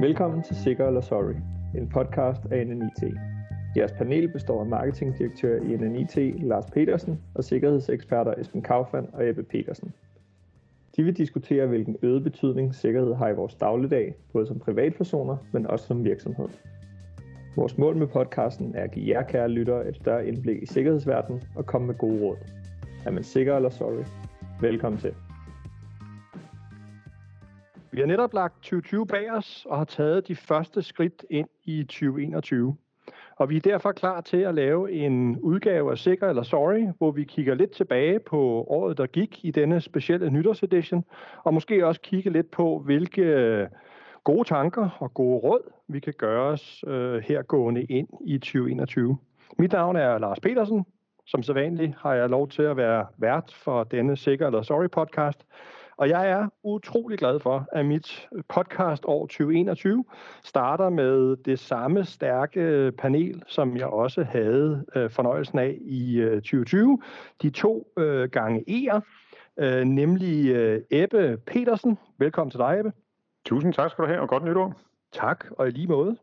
Velkommen til Sikker eller Sorry, en podcast af NNIT. Jeres panel består af marketingdirektør i NNIT Lars Petersen og sikkerhedseksperter Esben Kaufmann og Ebbe Petersen. De vil diskutere, hvilken øget betydning sikkerhed har i vores dagligdag, både som privatpersoner, men også som virksomhed. Vores mål med podcasten er at give jer kære lyttere et større indblik i sikkerhedsverdenen og komme med gode råd. Er man sikker eller sorry? Velkommen til. Vi har netop lagt 2020 bag os og har taget de første skridt ind i 2021. Og vi er derfor klar til at lave en udgave af Sikker eller Sorry, hvor vi kigger lidt tilbage på året, der gik i denne specielle nytårsedition, og måske også kigge lidt på, hvilke øh, gode tanker og gode råd, vi kan gøre os øh, hergående ind i 2021. Mit navn er Lars Petersen. Som sædvanligt har jeg lov til at være vært for denne Sikker eller Sorry podcast, og jeg er utrolig glad for, at mit podcast år 2021 starter med det samme stærke panel, som jeg også havde øh, fornøjelsen af i øh, 2020. De to øh, gange E'er, øh, nemlig øh, Ebbe Petersen. Velkommen til dig, Ebbe. Tusind tak skal du have, og godt nytår. Tak, og i lige måde.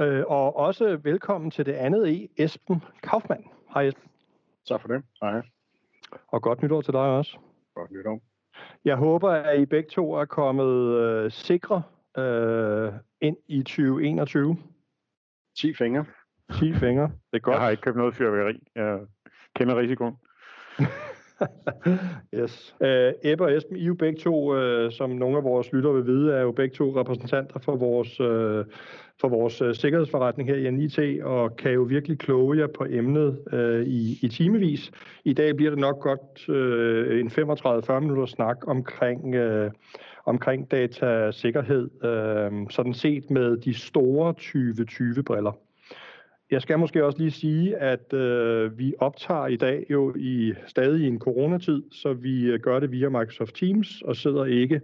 Øh, og også velkommen til det andet E, Esben Kaufmann. Hej Esben. Tak for det. Hej. Og godt nytår til dig også. Godt nytår. Jeg håber, at I begge to er kommet øh, sikre øh, ind i 2021. 10 fingre. 10 fingre. Det er godt. Jeg har ikke købt noget fyrværkeri. Jeg kender risikoen. yes. Uh, Ebbe og Esben, I er jo begge to, øh, som nogle af vores lyttere vil vide, er jo begge to repræsentanter for vores, øh, for vores øh, sikkerhedsforretning her i NIT, og kan jo virkelig kloge jer på emnet øh, i, i timevis. I dag bliver det nok godt øh, en 35-40 minutter snak omkring, Øh, omkring datasikkerhed, øh, sådan set med de store 2020-briller. Jeg skal måske også lige sige, at øh, vi optager i dag jo i stadig i en coronatid, så vi øh, gør det via Microsoft Teams og sidder ikke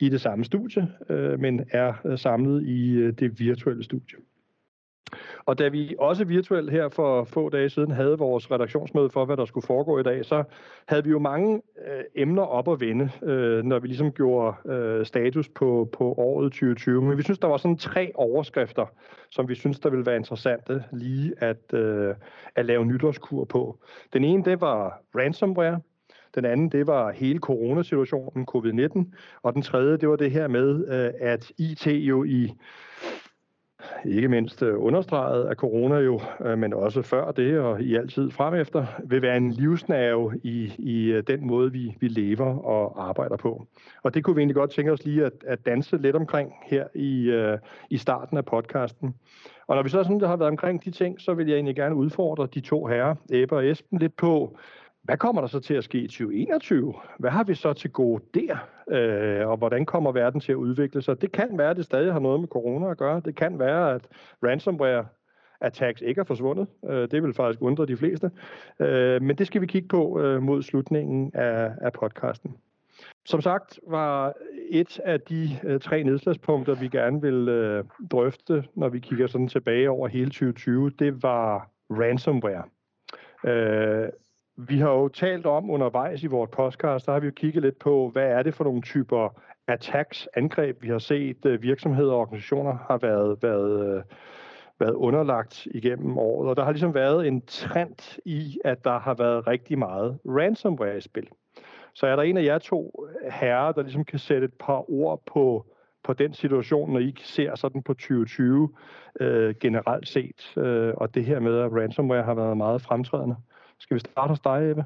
i det samme studie, øh, men er øh, samlet i øh, det virtuelle studie. Og da vi også virtuelt her for få dage siden havde vores redaktionsmøde for, hvad der skulle foregå i dag, så havde vi jo mange øh, emner op at vende, øh, når vi ligesom gjorde øh, status på, på året 2020. Men vi synes, der var sådan tre overskrifter, som vi synes, der ville være interessante lige at, øh, at lave nytårskur på. Den ene, det var ransomware. Den anden, det var hele coronasituationen, covid-19. Og den tredje, det var det her med, øh, at IT jo i ikke mindst øh, understreget af corona jo, øh, men også før det og i altid fremefter, vil være en livsnerve i, i øh, den måde, vi, vi lever og arbejder på. Og det kunne vi egentlig godt tænke os lige at, at danse lidt omkring her i, i starten af podcasten. Og når vi så sådan har været omkring de ting, så vil jeg egentlig gerne udfordre de to herrer, Ebbe og Esben, lidt på, hvad kommer der så til at ske i 2021? Hvad har vi så til gode der? Øh, og hvordan kommer verden til at udvikle sig? Det kan være, at det stadig har noget med corona at gøre. Det kan være, at ransomware attacks ikke er forsvundet. Øh, det vil faktisk undre de fleste. Øh, men det skal vi kigge på øh, mod slutningen af, af podcasten. Som sagt var et af de øh, tre nedslagspunkter, vi gerne vil øh, drøfte, når vi kigger sådan tilbage over hele 2020, det var ransomware. Øh, vi har jo talt om undervejs i vores podcast, der har vi jo kigget lidt på, hvad er det for nogle typer attacks, angreb, vi har set øh, virksomheder og organisationer har været, været, øh, været underlagt igennem året. Og der har ligesom været en trend i, at der har været rigtig meget ransomware i spil. Så er der en af jer to herrer, der ligesom kan sætte et par ord på, på den situation, når I ser sådan på 2020 øh, generelt set, øh, og det her med, at ransomware har været meget fremtrædende. Skal vi starte hos dig, Ebbe?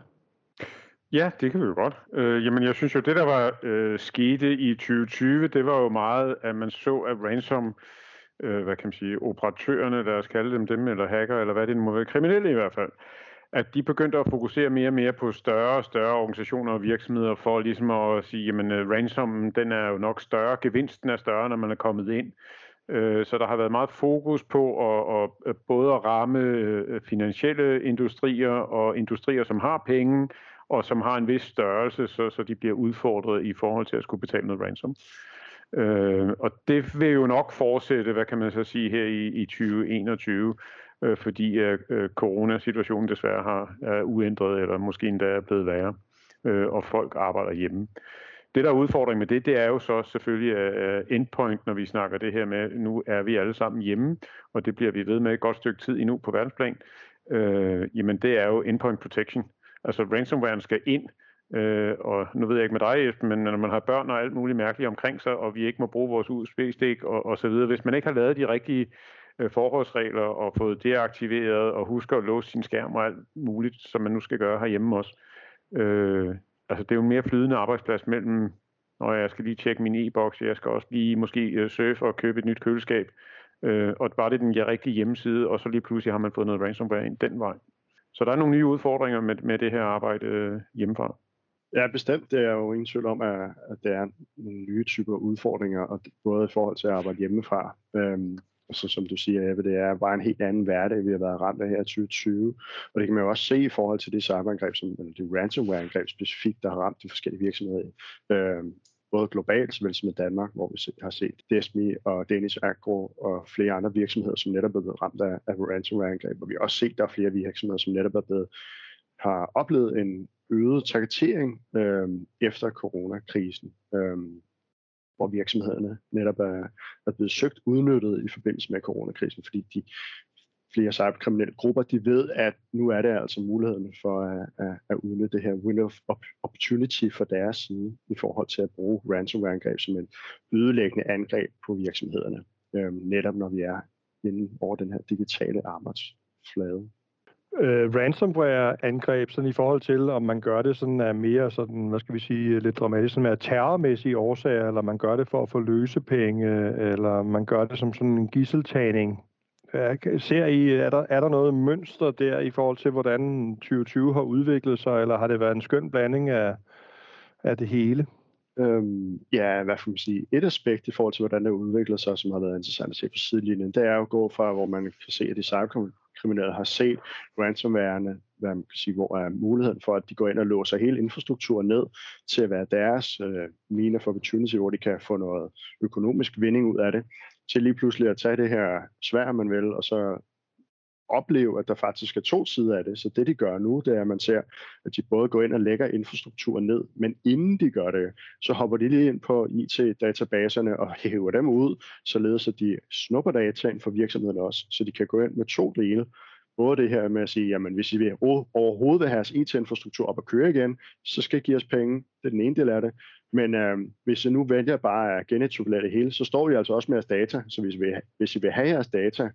Ja, det kan vi jo godt. Øh, jamen, jeg synes jo, det der var øh, skete i 2020, det var jo meget, at man så, at ransom, øh, hvad kan man sige, operatørerne, lad os kalde dem dem, eller hacker, eller hvad det må være, kriminelle i hvert fald, at de begyndte at fokusere mere og mere på større og større organisationer og virksomheder, for ligesom at sige, jamen øh, ransom, den er jo nok større, gevinsten er større, når man er kommet ind. Øh, Øh, så der har været meget fokus på at, at både at ramme øh, finansielle industrier og industrier, som har penge og som har en vis størrelse, så, så de bliver udfordret i forhold til at skulle betale noget ransom. Øh, og det vil jo nok fortsætte, hvad kan man så sige, her i, i 2021, øh, fordi øh, øh, coronasituationen desværre har, er uændret, eller måske endda er blevet værre, øh, og folk arbejder hjemme det, der er udfordring med det, det er jo så selvfølgelig uh, endpoint, når vi snakker det her med, nu er vi alle sammen hjemme, og det bliver vi ved med et godt stykke tid endnu på verdensplan. Uh, jamen, det er jo endpoint protection. Altså, ransomware skal ind, Øh, og nu ved jeg ikke med dig, Esben, men når man har børn og alt muligt mærkeligt omkring sig, og vi ikke må bruge vores USB-stik og, og så videre, hvis man ikke har lavet de rigtige øh, forholdsregler og fået deaktiveret og husker at låse sin skærm og alt muligt, som man nu skal gøre herhjemme også, øh, altså det er jo en mere flydende arbejdsplads mellem, når jeg skal lige tjekke min e-boks, jeg skal også lige måske øh, surfe og købe et nyt køleskab, øh, og bare det den rigtige hjemmeside, og så lige pludselig har man fået noget ransomware ind den vej. Så der er nogle nye udfordringer med, med det her arbejde øh, hjemmefra. Ja, bestemt. Det er jo ingen tvivl om, at, at det er nogle nye typer udfordringer, og både i forhold til at arbejde hjemmefra, øhm, så som du siger, Ebbe, det er bare en helt anden hverdag, vi har været ramt af her i 2020. Og det kan man jo også se i forhold til det cyberangreb, som, eller det ransomware-angreb specifikt, der har ramt de forskellige virksomheder. Øh, både globalt, såvel som i Danmark, hvor vi har set DSMI og Danish Agro og flere andre virksomheder, som netop er blevet ramt af, af ransomware-angreb. Og vi har også set, at der er flere virksomheder, som netop er blevet, har oplevet en øget targetering øh, efter coronakrisen. Øh, hvor virksomhederne netop er, er blevet søgt udnyttet i forbindelse med coronakrisen, fordi de flere cyberkriminelle grupper, de ved, at nu er det altså muligheden for at, at, at udnytte det her window of opportunity for deres side i forhold til at bruge ransomware-angreb som en ødelæggende angreb på virksomhederne, øhm, netop når vi er inde over den her digitale arbejdsflade øh, ransomware-angreb, sådan i forhold til, om man gør det sådan af mere sådan, hvad skal vi sige, lidt dramatisk, sådan af terrormæssige årsager, eller man gør det for at få løsepenge, eller man gør det som sådan en gisseltagning. Ser I, er der, er der noget mønster der i forhold til, hvordan 2020 har udviklet sig, eller har det været en skøn blanding af, af det hele? Øhm, ja, hvad får man sige, et aspekt i forhold til, hvordan det udvikler sig, som har været interessant at se på sidelinjen, det er jo at gå fra, hvor man kan se, at de cyberkriminelle har set ransomwarene, hvad man kan sige, hvor er muligheden for, at de går ind og låser hele infrastrukturen ned til at være deres øh, mine for opportunity, hvor de kan få noget økonomisk vinding ud af det, til lige pludselig at tage det her svær, man vil, og så opleve, at der faktisk er to sider af det. Så det, de gør nu, det er, at man ser, at de både går ind og lægger infrastrukturen ned, men inden de gør det, så hopper de lige ind på IT-databaserne og hæver dem ud, således at de snupper dataen for virksomheden også, så de kan gå ind med to dele. Både det her med at sige, jamen hvis I vil overhovedet vil have jeres IT-infrastruktur op at køre igen, så skal I give os penge. Det er den ene del af det. Men øh, hvis I nu vælger bare at genetablere det hele, så står vi altså også med jeres data. Så hvis, vi, hvis I vil have jeres data,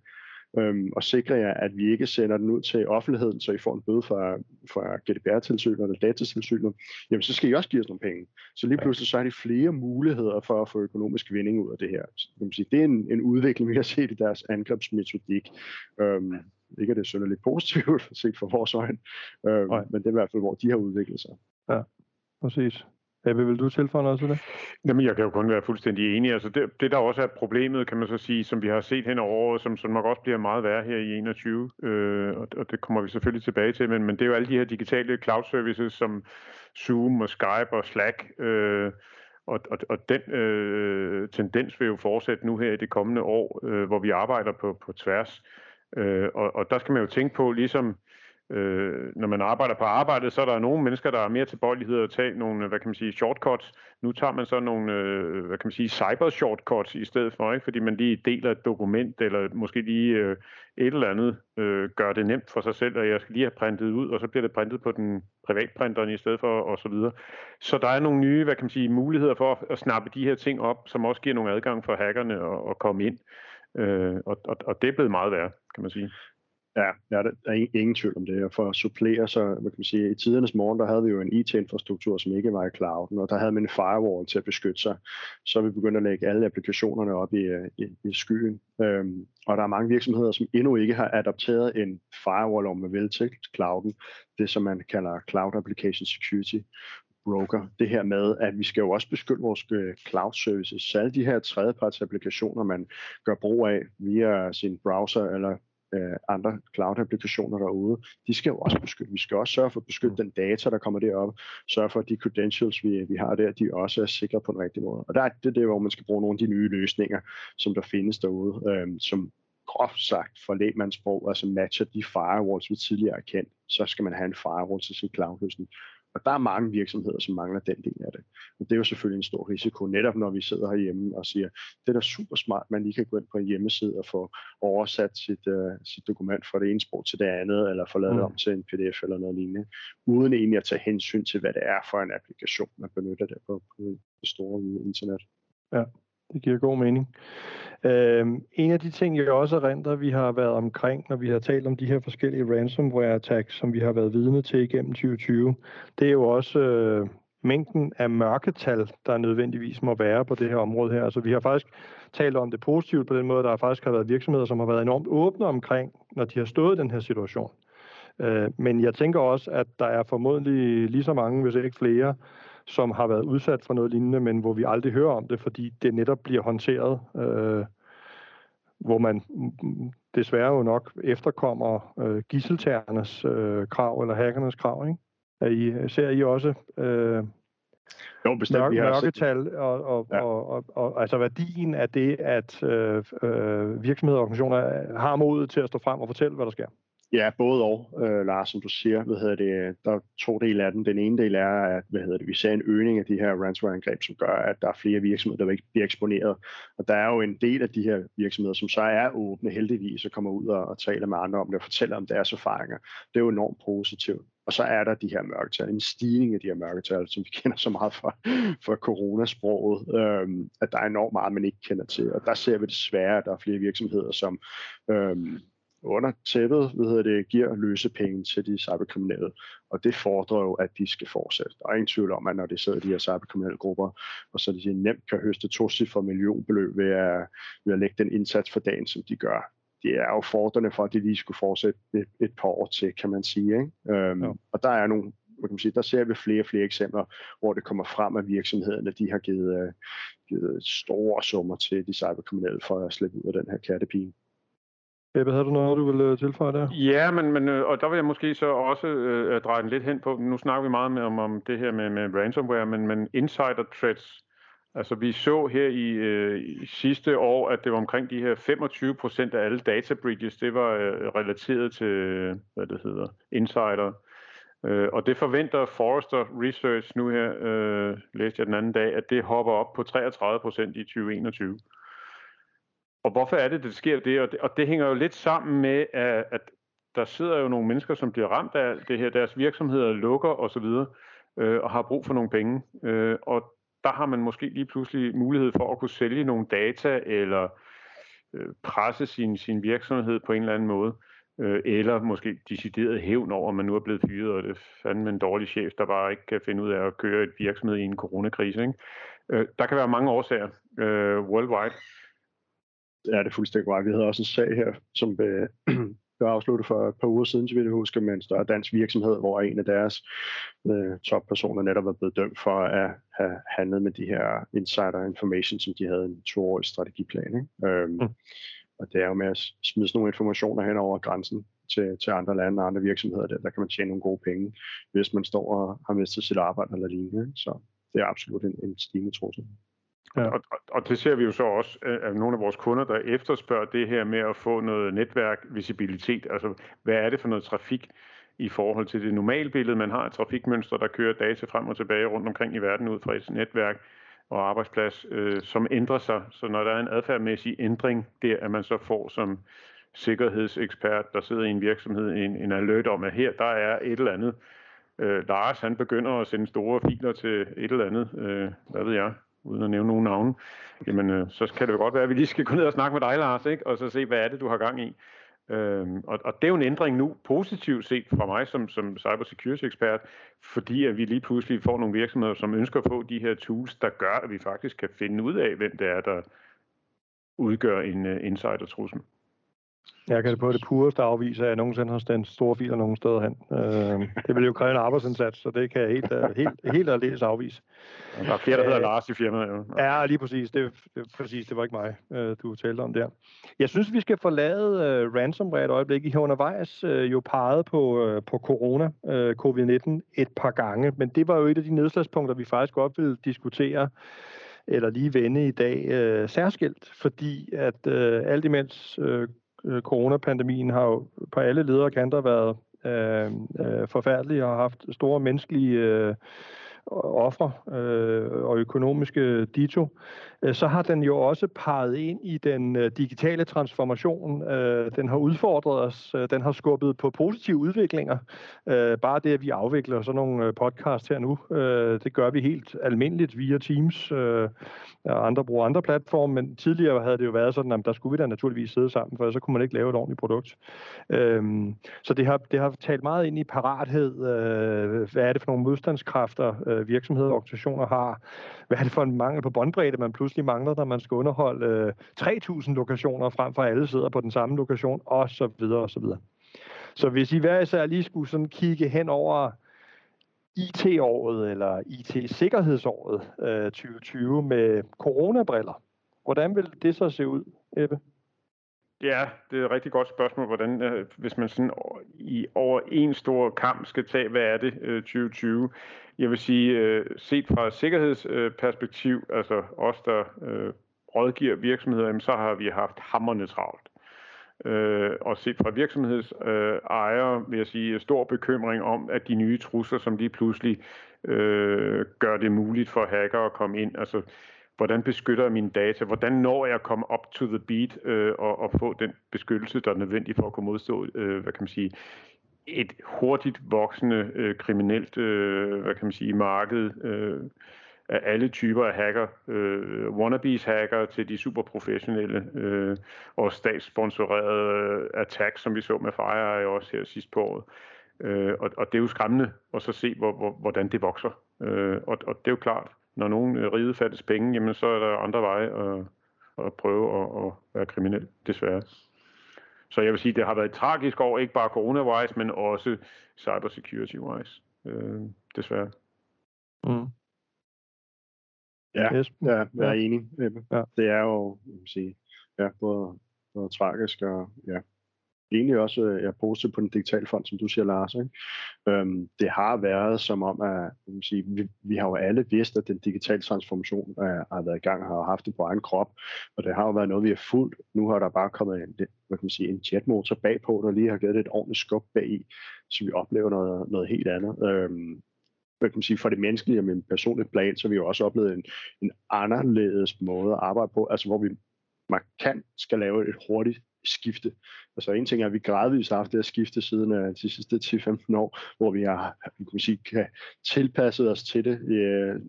øhm, og sikre jer, at vi ikke sender den ud til offentligheden, så I får en bøde fra, fra GDPR-tilsynet eller datatilsynet, jamen så skal I også give os nogle penge. Så lige pludselig så er de flere muligheder for at få økonomisk vinding ud af det her. Så, kan man sige, det er en, en udvikling, vi har set i deres angrebsmetodik. Øhm, ikke at det er synderligt positivt set fra vores øjne, øhm, men det er i hvert fald, hvor de har udviklet sig. Ja, præcis. Ebbe, vil du tilføje noget til det? Jamen, jeg kan jo kun være fuldstændig enig. Altså, det, det, der også er problemet, kan man så sige, som vi har set hen over året, som, som nok også bliver meget værre her i 21, øh, og, og det kommer vi selvfølgelig tilbage til, men, men det er jo alle de her digitale cloud services, som Zoom og Skype og Slack, øh, og, og, og den øh, tendens vil jo fortsætte nu her i det kommende år, øh, hvor vi arbejder på, på tværs. Øh, og, og der skal man jo tænke på, ligesom øh, når man arbejder på arbejdet, så er der nogle mennesker, der er mere tilbøjelighed at tage nogle, hvad kan man sige, shortcuts. Nu tager man så nogle, øh, hvad kan man sige, cyber shortcuts i stedet for, ikke? fordi man lige deler et dokument, eller måske lige øh, et eller andet, øh, gør det nemt for sig selv, at jeg skal lige have printet ud, og så bliver det printet på den privatprinteren i stedet for, og så videre. Så der er nogle nye, hvad kan man sige, muligheder for at, at snappe de her ting op, som også giver nogle adgang for hackerne at, at komme ind. Øh, og, og, og det er blevet meget værre, kan man sige. Ja, ja, der er ingen tvivl om det. Og for at supplere, så hvad kan man sige, i tidernes morgen, der havde vi jo en IT-infrastruktur, som ikke var i clouden, og der havde man en firewall til at beskytte sig. Så vi begyndte at lægge alle applikationerne op i, øh, i, i skyen. Øhm, og der er mange virksomheder, som endnu ikke har adopteret en firewall, om man vil, til clouden. Det, som man kalder Cloud Application Security broker. Det her med, at vi skal jo også beskytte vores øh, cloud services. Så alle de her tredjeparts applikationer, man gør brug af via sin browser eller øh, andre cloud-applikationer derude, de skal jo også beskytte. Vi skal også sørge for at beskytte den data, der kommer derop, sørge for, at de credentials, vi, vi har der, de også er sikre på den rigtige måde. Og der er det der, hvor man skal bruge nogle af de nye løsninger, som der findes derude, øh, som groft sagt for lægmandssprog, altså matcher de firewalls, vi tidligere har kendt, så skal man have en firewall til sin cloud-løsning. Og der er mange virksomheder, som mangler den del af det. Og det er jo selvfølgelig en stor risiko, netop når vi sidder herhjemme og siger, det er da super smart, man lige kan gå ind på en hjemmeside og få oversat sit, uh, sit dokument fra det ene sprog til det andet, eller få lavet mm. det om til en pdf eller noget lignende, uden egentlig at tage hensyn til, hvad det er for en applikation, man benytter det på, på det store internet. Ja, det giver god mening. Øhm, en af de ting, jeg også erindrer, vi har været omkring, når vi har talt om de her forskellige ransomware attacks, som vi har været vidne til igennem 2020, det er jo også øh, mængden af mørketal, der nødvendigvis må være på det her område her. Altså vi har faktisk talt om det positivt på den måde, der faktisk har været virksomheder, som har været enormt åbne omkring, når de har stået i den her situation. Øh, men jeg tænker også, at der er formodentlig lige så mange, hvis ikke flere, som har været udsat for noget lignende, men hvor vi aldrig hører om det, fordi det netop bliver håndteret, øh, hvor man desværre jo nok efterkommer øh, gisseltærernes øh, krav, eller hackernes krav, ikke? Er I, ser I også øh, jo, bestemt, mørke, mørketal og, og, ja. og, og, og altså værdien af det, at øh, øh, virksomheder og organisationer har modet til at stå frem og fortælle, hvad der sker? Ja, både og, øh, Lars, som du siger. Hvad hedder det, der er to dele af den. Den ene del er, at hvad hedder det, vi ser en øgning af de her ransomware-angreb, som gør, at der er flere virksomheder, der bliver eksponeret. Og der er jo en del af de her virksomheder, som så er åbne heldigvis, og kommer ud og, og taler med andre om det og fortæller om deres erfaringer. Det er jo enormt positivt. Og så er der de her mørketal, en stigning af de her mørketal, som vi kender så meget fra, fra coronasproget, øhm, at der er enormt meget, man ikke kender til. Og der ser vi desværre, at der er flere virksomheder, som øhm, under tæppet hvad hedder det, giver løse penge til de cyberkriminelle. Og det fordrer jo, at de skal fortsætte. Der er ingen tvivl om, at når de sidder i de her cyberkriminelle grupper, og så de nemt kan høste to for millionbeløb ved at, ved at lægge den indsats for dagen, som de gør. Det er jo fordrende for, at de lige skulle fortsætte et, et par år til, kan man sige. Ikke? Øhm, ja. Og der er nogle kan man sige, der ser vi flere og flere eksempler, hvor det kommer frem, at virksomhederne de har givet, uh, givet store summer til de cyberkriminelle for at slippe ud af den her kattepine. Ebbe, havde du noget, du ville øh, tilføje der? Ja, men, men øh, og der vil jeg måske så også øh, dreje den lidt hen på, nu snakker vi meget med, om, om det her med, med ransomware, men, men insider threats, altså vi så her i, øh, i sidste år, at det var omkring de her 25 procent af alle data breaches, det var øh, relateret til, hvad det hedder, insider. Øh, og det forventer Forrester Research nu her, øh, læste jeg den anden dag, at det hopper op på 33 procent i 2021. Og hvorfor er det, det sker det? Og, det? og det hænger jo lidt sammen med, at, at der sidder jo nogle mennesker, som bliver ramt af det her. Deres virksomheder lukker osv., øh, og har brug for nogle penge. Øh, og der har man måske lige pludselig mulighed for at kunne sælge nogle data, eller øh, presse sin, sin virksomhed på en eller anden måde. Øh, eller måske decideret hævn over, at man nu er blevet fyret, og det er fandme en dårlig chef, der bare ikke kan finde ud af at køre et virksomhed i en coronakrise. Ikke? Øh, der kan være mange årsager øh, worldwide er det fuldstændig korrekt. Vi havde også en sag her, som blev, blev afsluttet for et par uger siden, så vi det huske, med en større dansk virksomhed, hvor en af deres øh, toppersoner netop var blevet dømt for at have handlet med de her insider information, som de havde en toårig strategiplan. Ikke? Øhm, mm. Og det er jo med at smide sådan nogle informationer hen over grænsen til, til andre lande og andre virksomheder, der, der kan man tjene nogle gode penge, hvis man står og har mistet sit arbejde eller lignende. Så det er absolut en, en stigende trussel. Ja. Og, og, og det ser vi jo så også øh, af nogle af vores kunder, der efterspørger det her med at få noget netværk-visibilitet. Altså, hvad er det for noget trafik i forhold til det normale billede? Man har et trafikmønster, der kører data frem og tilbage rundt omkring i verden ud fra et netværk og arbejdsplads, øh, som ændrer sig. Så når der er en adfærdmæssig ændring der, at man så får som sikkerhedsekspert, der sidder i en virksomhed, en, en alert om, at her der er et eller andet. Øh, Lars, han begynder at sende store filer til et eller andet, øh, hvad ved jeg, uden at nævne nogen navne, jamen øh, så kan det jo godt være, at vi lige skal gå ned og snakke med dig, Lars, ikke? og så se, hvad er det, du har gang i. Øhm, og, og det er jo en ændring nu, positivt set fra mig som, som cybersecurity ekspert, fordi at vi lige pludselig får nogle virksomheder, som ønsker at få de her tools, der gør, at vi faktisk kan finde ud af, hvem det er, der udgør en uh, insider-trussel. Jeg kan det på det pureste afvise, at jeg nogensinde har stændt store filer nogen steder hen. Øh, det vil jo kræve en arbejdsindsats, så det kan jeg helt, uh, helt, helt aldeles afvise. Der er flere, der hedder øh, Lars i firmaet. Jo. Ja, lige præcis. Det, det, præcis. det var ikke mig, øh, du talte om der. Jeg synes, vi skal forlade uh, ransomware et øjeblik. I har undervejs uh, jo peget på, uh, på corona, uh, covid-19, et par gange, men det var jo et af de nedslagspunkter, vi faktisk godt vil diskutere eller lige vende i dag øh, særskilt, fordi at øh, alt imens øh, Øh, coronapandemien har jo på alle ledere kanter været øh, øh, forfærdelig og har haft store menneskelige øh, ofre øh, og økonomiske dito, øh, så har den jo også peget ind i den øh, digitale transformation. Øh, den har udfordret os, øh, den har skubbet på positive udviklinger. Øh, bare det, at vi afvikler sådan nogle øh, podcast her nu, øh, det gør vi helt almindeligt via Teams. Øh, og andre bruger andre platforme, men tidligere havde det jo været sådan, at der skulle vi da naturligvis sidde sammen, for så kunne man ikke lave et ordentligt produkt. Øhm, så det har, det har talt meget ind i parathed. Øh, hvad er det for nogle modstandskræfter, øh, virksomheder og organisationer har? Hvad er det for en mangel på båndbredde, man pludselig mangler, når man skal underholde øh, 3.000 lokationer, frem for alle sidder på den samme lokation, og så videre, og så videre. Så hvis I hver især lige skulle sådan kigge hen over IT-året eller IT-sikkerhedsåret øh, 2020 med coronabriller. Hvordan vil det så se ud, Ebbe? Ja, det er et rigtig godt spørgsmål, hvordan, øh, hvis man sådan i over en stor kamp skal tage, hvad er det øh, 2020? Jeg vil sige, øh, set fra sikkerhedsperspektiv, øh, altså os, der øh, rådgiver virksomheder, så har vi haft hammerne travlt. Øh, og set fra virksomhedsejere øh, vil jeg sige stor bekymring om, at de nye trusler, som lige pludselig øh, gør det muligt for hacker at komme ind, altså hvordan beskytter jeg mine data, hvordan når jeg at komme op to the beat øh, og, og få den beskyttelse, der er nødvendig for at kunne modstå, øh, hvad kan man sige, et hurtigt voksende øh, kriminelt, øh, hvad kan man sige, marked, øh, af alle typer af hacker, øh, wannabes hacker til de super professionelle øh, og statssponsorerede øh, attacks, som vi så med FireEye også her sidst på året. Øh, og, og det er jo skræmmende at så se, hvor, hvor, hvordan det vokser. Øh, og, og det er jo klart, når nogen øh, ride fattes penge, jamen så er der andre veje at, at prøve at, at være kriminel, desværre. Så jeg vil sige, det har været et tragisk år, ikke bare corona-wise, men også cybersecurity-wise, øh, desværre. Mm. Ja, ja, jeg er enig. Ja. Det er jo, jeg vil sige, ja, både, både tragisk og ja, egentlig også jeg er positiv på den digitale fond, som du siger, Lars. Ikke? Øhm, det har været som om, at jeg sige, vi, vi har jo alle vidst, at den digitale transformation er, har været i gang, har haft det på egen krop, og det har jo været noget, vi har fulgt. Nu har der bare kommet en, hvad kan man sige, en jetmotor bagpå, der lige har givet det et ordentligt skub bag i, så vi oplever noget, noget helt andet. Øhm, hvad kan man sige, for det menneskelige og min personlige plan, så har vi jo også oplevet en, en anderledes måde at arbejde på, altså hvor vi markant skal lave et hurtigt skifte. Altså en ting er, at vi gradvist har haft det at skifte siden uh, de sidste 10-15 år, hvor vi har vi kan, sige, kan tilpasset os til det øh,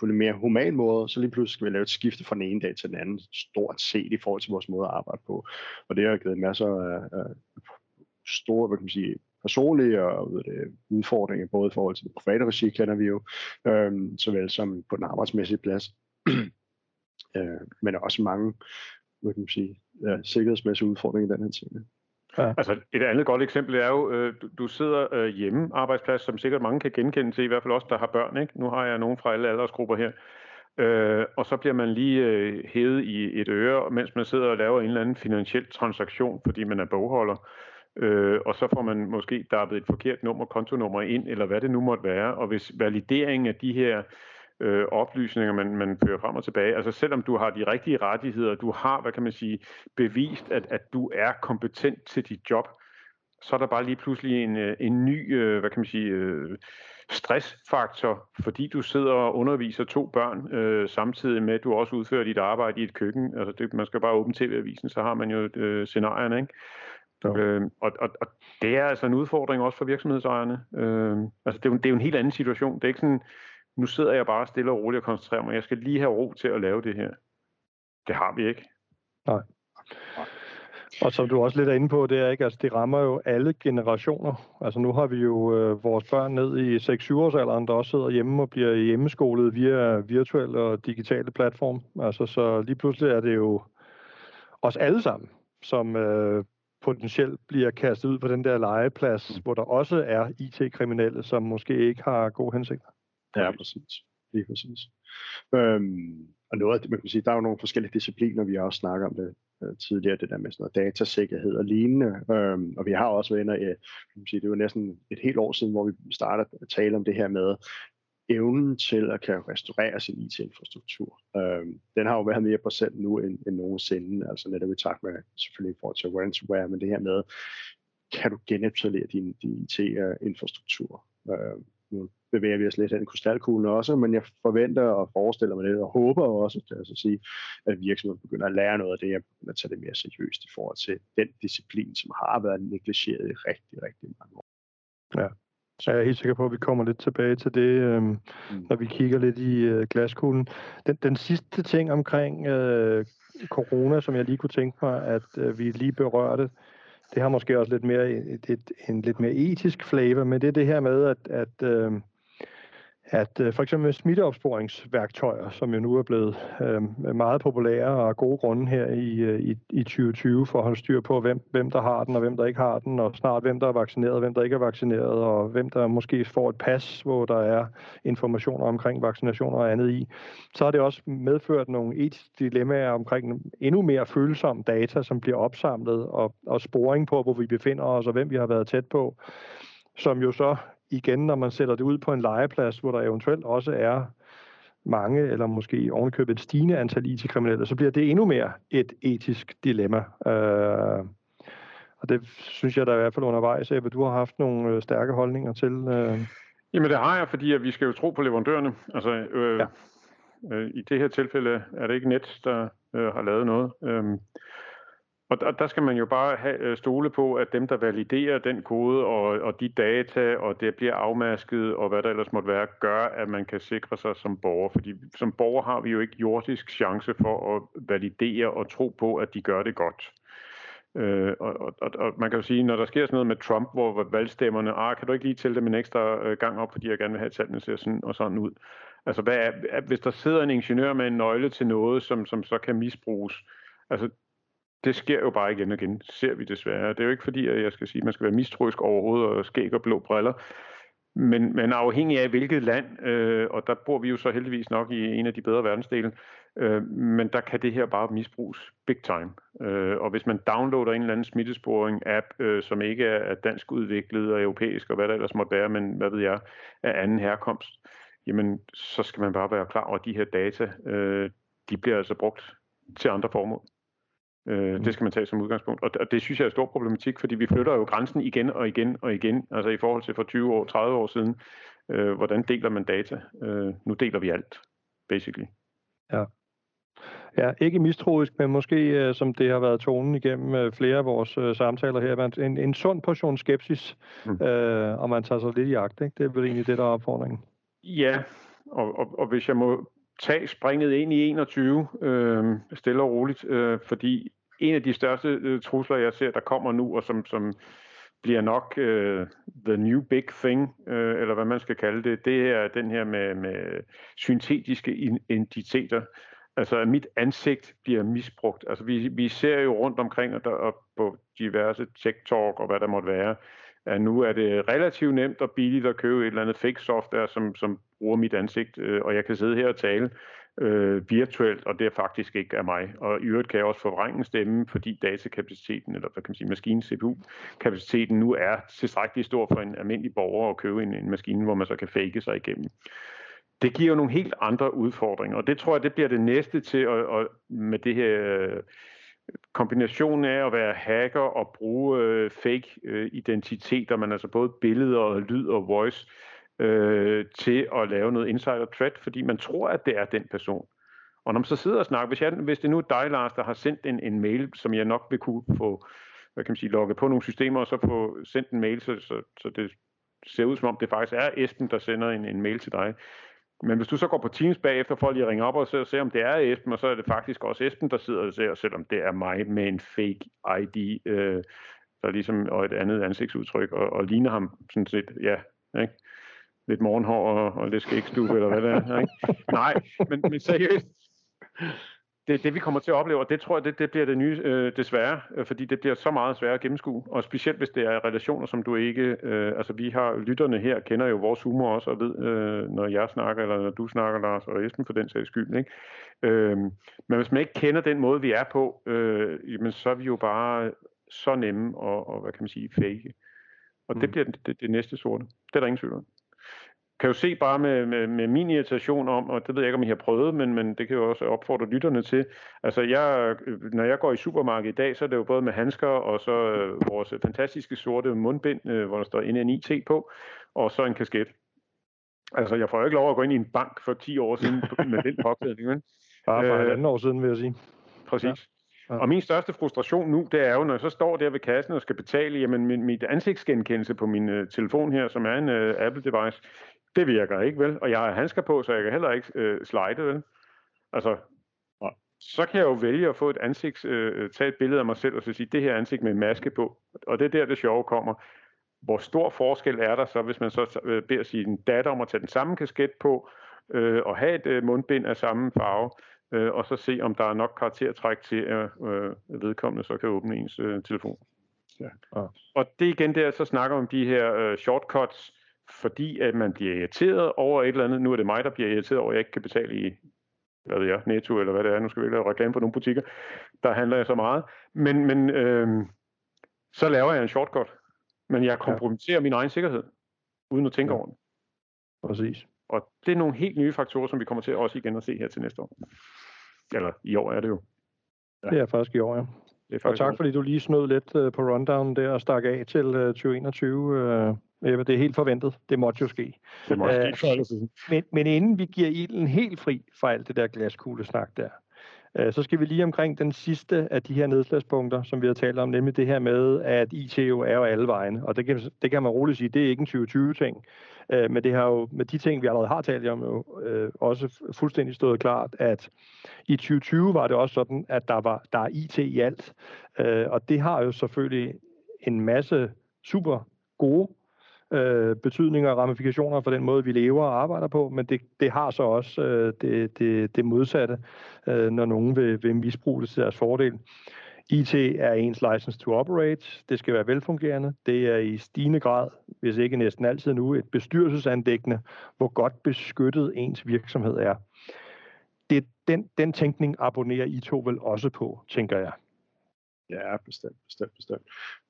på en mere human måde, så lige pludselig skal vi lave et skifte fra den ene dag til den anden, stort set i forhold til vores måde at arbejde på. Og det har givet masser af, uh, store hvad kan man sige, personlige og ved det, udfordringer, både i forhold til det private regi, kender vi jo, øh, såvel som på den arbejdsmæssige plads. øh, men også mange hvad kan man sige, ja, sikkerhedsmæssige udfordringer i den her ting. Ja. Altså et andet godt eksempel er jo, øh, du, du sidder øh, hjemme arbejdsplads, som sikkert mange kan genkende til, i hvert fald også der har børn. Ikke? Nu har jeg nogen fra alle aldersgrupper her. Øh, og så bliver man lige øh, hævet i et øre, mens man sidder og laver en eller anden finansiel transaktion, fordi man er bogholder øh, og så får man måske dappet et forkert nummer, kontonummer ind, eller hvad det nu måtte være, og hvis valideringen af de her øh, oplysninger, man, man fører frem og tilbage, altså selvom du har de rigtige rettigheder, du har, hvad kan man sige, bevist, at, at du er kompetent til dit job, så er der bare lige pludselig en, øh, en ny, øh, hvad kan man sige, øh, stressfaktor, fordi du sidder og underviser to børn, øh, samtidig med, at du også udfører dit arbejde i et køkken. Altså det, man skal bare åbne tv-avisen, så har man jo øh, scenarierne, ikke? Øh, og, og, og det er altså en udfordring også for virksomhedsejerne. Øh, altså det er, jo, det er jo en helt anden situation. Det er ikke sådan, nu sidder jeg bare stille og roligt og koncentrerer mig. Jeg skal lige have ro til at lave det her. Det har vi ikke. Nej. Og som du også lidt er inde på, det er ikke, altså det rammer jo alle generationer. Altså nu har vi jo øh, vores børn ned i 6-7 års alderen, der også sidder hjemme og bliver hjemmeskolet via virtuelle og digitale platform. Altså så lige pludselig er det jo os alle sammen, som øh, potentielt bliver kastet ud på den der legeplads, hvor der også er IT-kriminelle, som måske ikke har gode hensigter. Ja, præcis. Lige præcis. Øhm, og noget af det, man kan sige, der er jo nogle forskellige discipliner, vi har også snakket om det øh, tidligere, det der med sådan noget datasikkerhed og lignende. Øhm, og vi har også været inde, øh, kan man sige, det er jo næsten et helt år siden, hvor vi startede at tale om det her med, evnen til at kan restaurere sin IT-infrastruktur. Øhm, den har jo været mere procent nu end, end nogensinde, altså netop i takt med selvfølgelig i forhold til ransomware, men det her med kan du genetablere din, din IT-infrastruktur. Øh, nu bevæger vi os lidt hen i krystalkuglen også, men jeg forventer og forestiller mig det, og håber også, at, altså sige, at virksomheden begynder at lære noget af det, at tage det mere seriøst i forhold til den disciplin, som har været negligeret i rigtig, rigtig mange år. Ja, så jeg er helt sikker på, at vi kommer lidt tilbage til det, øh, mm. når vi kigger lidt i øh, glaskuglen. Den, den sidste ting omkring øh, corona, som jeg lige kunne tænke mig, at øh, vi lige berørte, det har måske også lidt mere et, et, en lidt mere etisk flavor, men det er det her med, at, at øh, at øh, for eksempel smitteopsporingsværktøjer, som jo nu er blevet øh, meget populære og af gode grunde her i, øh, i, i 2020 for at holde styr på, hvem, hvem der har den og hvem der ikke har den, og snart hvem der er vaccineret og hvem der ikke er vaccineret, og hvem der måske får et pas, hvor der er informationer omkring vaccinationer og andet i. Så har det også medført nogle etiske dilemmaer omkring endnu mere følsomme data, som bliver opsamlet, og, og sporing på, hvor vi befinder os og hvem vi har været tæt på som jo så igen, når man sætter det ud på en legeplads, hvor der eventuelt også er mange, eller måske ovenikøbet et stigende antal IT-kriminelle, så bliver det endnu mere et etisk dilemma. Øh, og det synes jeg da i hvert fald undervejs, at du har haft nogle øh, stærke holdninger til. Øh. Jamen det har jeg, fordi at vi skal jo tro på leverandørerne. Altså, øh, ja. øh, I det her tilfælde er det ikke net, der øh, har lavet noget. Øh, og der, der skal man jo bare have, øh, stole på, at dem, der validerer den kode og, og de data, og det bliver afmasket, og hvad der ellers måtte være, gør, at man kan sikre sig som borger. Fordi som borger har vi jo ikke jordisk chance for at validere og tro på, at de gør det godt. Øh, og, og, og man kan jo sige, når der sker sådan noget med Trump, hvor valgstemmerne, ah, kan du ikke lige tælle dem en ekstra øh, gang op, fordi jeg gerne vil have, at tallene ser sådan og sådan ud. Altså, hvad er, hvis der sidder en ingeniør med en nøgle til noget, som, som så kan misbruges, altså det sker jo bare igen og igen, ser vi desværre. Det er jo ikke fordi, at jeg skal sige, at man skal være mistroisk overhovedet og skæg og blå briller, men, men afhængig af hvilket land, øh, og der bor vi jo så heldigvis nok i en af de bedre verdensdele, øh, men der kan det her bare misbruges big time. Øh, og hvis man downloader en eller anden smittesporing-app, øh, som ikke er dansk udviklet og europæisk og hvad der ellers måtte være, men hvad ved jeg, af anden herkomst, jamen så skal man bare være klar over, at de her data, øh, de bliver altså brugt til andre formål. Øh, mm. Det skal man tage som udgangspunkt. Og, og det synes jeg er en stor problematik, fordi vi flytter jo grænsen igen og igen og igen, altså i forhold til for 20 år, 30 år siden. Øh, hvordan deler man data? Øh, nu deler vi alt, basically. Ja. Ja, ikke mistroisk, men måske, uh, som det har været tonen igennem uh, flere af vores uh, samtaler her, en, en sund portion skepsis, mm. uh, og man tager sig lidt i agt. Ikke? Det er vel egentlig det, der er opfordringen. Ja, og, og, og hvis jeg må tage springet ind i 21, øh, stille og roligt, øh, fordi en af de største øh, trusler, jeg ser, der kommer nu, og som, som bliver nok øh, the new big thing, øh, eller hvad man skal kalde det, det er den her med, med syntetiske identiteter. Altså, at mit ansigt bliver misbrugt. Altså, vi, vi ser jo rundt omkring, og, der, og på diverse tech-talk og hvad der måtte være, at nu er det relativt nemt og billigt at købe et eller andet fake software, som, som bruger mit ansigt, øh, og jeg kan sidde her og tale øh, virtuelt, og det er faktisk ikke af mig. Og i øvrigt kan jeg også forvrænge stemme, fordi datakapaciteten, eller hvad kan man sige, maskinen CPU-kapaciteten nu er tilstrækkeligt stor for en almindelig borger at købe en, en maskine, hvor man så kan fake sig igennem. Det giver jo nogle helt andre udfordringer, og det tror jeg, det bliver det næste til at, at med det her øh, kombinationen af at være hacker og bruge øh, fake øh, identiteter, man altså både billeder og lyd og voice, øh, øh, til at lave noget insider threat, fordi man tror, at det er den person. Og når man så sidder og snakker, hvis, jeg, hvis det nu er dig, Lars, der har sendt en, en mail, som jeg nok vil kunne få, hvad kan man sige, logget på nogle systemer, og så få sendt en mail, så, så, så det ser ud som om, det faktisk er Esben, der sender en, en mail til dig, men hvis du så går på Teams bagefter for lige at ringe op og se, se, om det er Esben, og så er det faktisk også Esben, der sidder og ser, selvom det er mig med en fake ID, øh, der ligesom, og et andet ansigtsudtryk, og, og ligner ham sådan set, ja, ikke? Lidt morgenhår og, og lidt skægstube, eller hvad det er. Ikke? Nej, men, men seriøst, det det, vi kommer til at opleve, og det tror jeg, det, det bliver det nye øh, desværre, øh, fordi det bliver så meget svært at gennemskue, og specielt hvis det er relationer, som du ikke, øh, altså vi har, lytterne her kender jo vores humor også, og ved, øh, når jeg snakker, eller når du snakker, Lars, og Esben for den sags skyld, ikke? Øh, men hvis man ikke kender den måde, vi er på, øh, jamen, så er vi jo bare så nemme og, og hvad kan man sige, fake. Og mm. det bliver det, det næste sorte. Det er der ingen tvivl om. Kan jo se bare med, med, med min irritation om, og det ved jeg ikke, om I har prøvet, men, men det kan jo også opfordre lytterne til. Altså, jeg, når jeg går i supermarkedet i dag, så er det jo både med handsker og så øh, vores fantastiske sorte mundbind, øh, hvor der står NNIT på, og så en kasket. Altså, jeg får jo ikke lov at gå ind i en bank for 10 år siden med den påklædning, men... Bare for øh, år siden, vil jeg sige. Præcis. Ja. Ja. Og min største frustration nu, det er jo, når jeg så står der ved kassen og skal betale, jamen min, mit ansigtsgenkendelse på min uh, telefon her, som er en uh, Apple-device, det virker ikke, vel? Og jeg har handsker på, så jeg kan heller ikke uh, slide, vel? Altså, så kan jeg jo vælge at få et ansigt, uh, tage et billede af mig selv og så sige, det her ansigt med maske på. Og det er der, det sjove kommer. Hvor stor forskel er der så, hvis man så uh, beder sin datter om at tage den samme kasket på, uh, og have et uh, mundbind af samme farve, øh, og så se, om der er nok karaktertræk til, at øh, vedkommende så kan åbne ens øh, telefon. Ja. Ja. Og det er igen der, så snakker om de her øh, shortcuts, fordi at man bliver irriteret over et eller andet. Nu er det mig, der bliver irriteret over, at jeg ikke kan betale i hvad ved jeg, Netto eller hvad det er. Nu skal vi ikke lave reklame på nogle butikker. Der handler jeg så meget. Men, men øh, så laver jeg en shortcut. Men jeg kompromitterer ja. min egen sikkerhed, uden at tænke ja. over den. Præcis. Og det er nogle helt nye faktorer, som vi kommer til også igen at se her til næste år. Eller i år er det jo. Ja. Det er faktisk i år, ja. Det er faktisk og tak, fordi du lige snød lidt uh, på rundown der og stak af til uh, 2021. Det er helt forventet. Det måtte jo ske. Det måtte uh, ske. Men, men inden vi giver ilden helt fri fra alt det der glaskuglesnak der, uh, så skal vi lige omkring den sidste af de her nedslagspunkter, som vi har talt om, nemlig det her med, at IT jo er jo alle vegne. Og det kan, det kan man roligt sige, det er ikke en 2020-ting. Øh, men det har jo med de ting, vi allerede har talt om, jo øh, også fuldstændig stået klart, at i 2020 var det også sådan, at der var der er IT i alt. Øh, og det har jo selvfølgelig en masse super gode øh, betydninger og ramifikationer for den måde, vi lever og arbejder på, men det, det har så også øh, det, det, det modsatte, øh, når nogen vil, vil misbruge det til deres fordel. IT er ens license to operate. Det skal være velfungerende. Det er i stigende grad, hvis ikke næsten altid nu, et bestyrelsesandæggende, hvor godt beskyttet ens virksomhed er. Det, den, den tænkning abonnerer I to vel også på, tænker jeg. Ja, bestemt, bestemt, bestemt.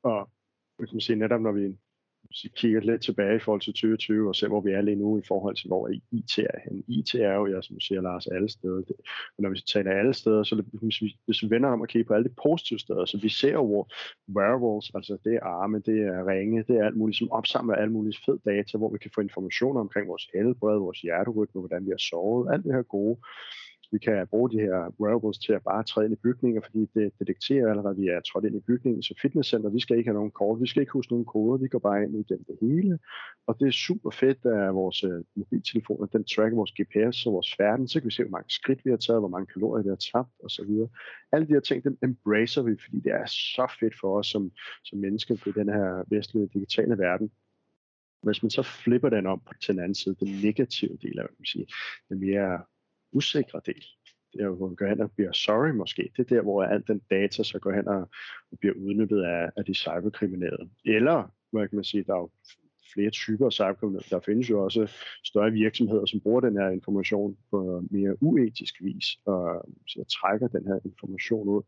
Og man kan sige, netop når vi hvis vi kigger lidt tilbage i forhold til 2020 og ser, hvor vi er lige nu i forhold til, hvor IT er hen. IT er jo, ja, som du siger, Lars, alle steder. Og når vi taler alle steder, så hvis vi, hvis vi vender om og kigger på alle de positive steder, så vi ser jo, hvor wearables, altså det er arme, det er ringe, det er alt muligt, som opsamler alt muligt fed data, hvor vi kan få informationer omkring vores helbred, vores hjerterytme, hvordan vi har sovet, alt det her gode vi kan bruge de her wearables til at bare træde ind i bygninger, fordi det detekterer allerede, at vi er trådt ind i bygningen. Så fitnesscenter, vi skal ikke have nogen kort, vi skal ikke huske nogen koder, vi går bare ind igennem det hele. Og det er super fedt, at vores øh, mobiltelefoner, den tracker vores GPS og vores færden, så kan vi se, hvor mange skridt vi har taget, hvor mange kalorier vi har tabt osv. Alle de her ting, dem embracer vi, fordi det er så fedt for os som, som mennesker i den her vestlige digitale verden. Hvis man så flipper den om til den anden side, den negative del af, hvad man sige, den mere usikre del. Det er jo, hvor vi går hen og bliver sorry måske. Det er der, hvor alt den data så går hen og, bliver udnyttet af, af de cyberkriminelle. Eller, hvad kan man sige, der er jo flere typer af cyberkriminelle. Der findes jo også større virksomheder, som bruger den her information på mere uetisk vis, og så trækker den her information ud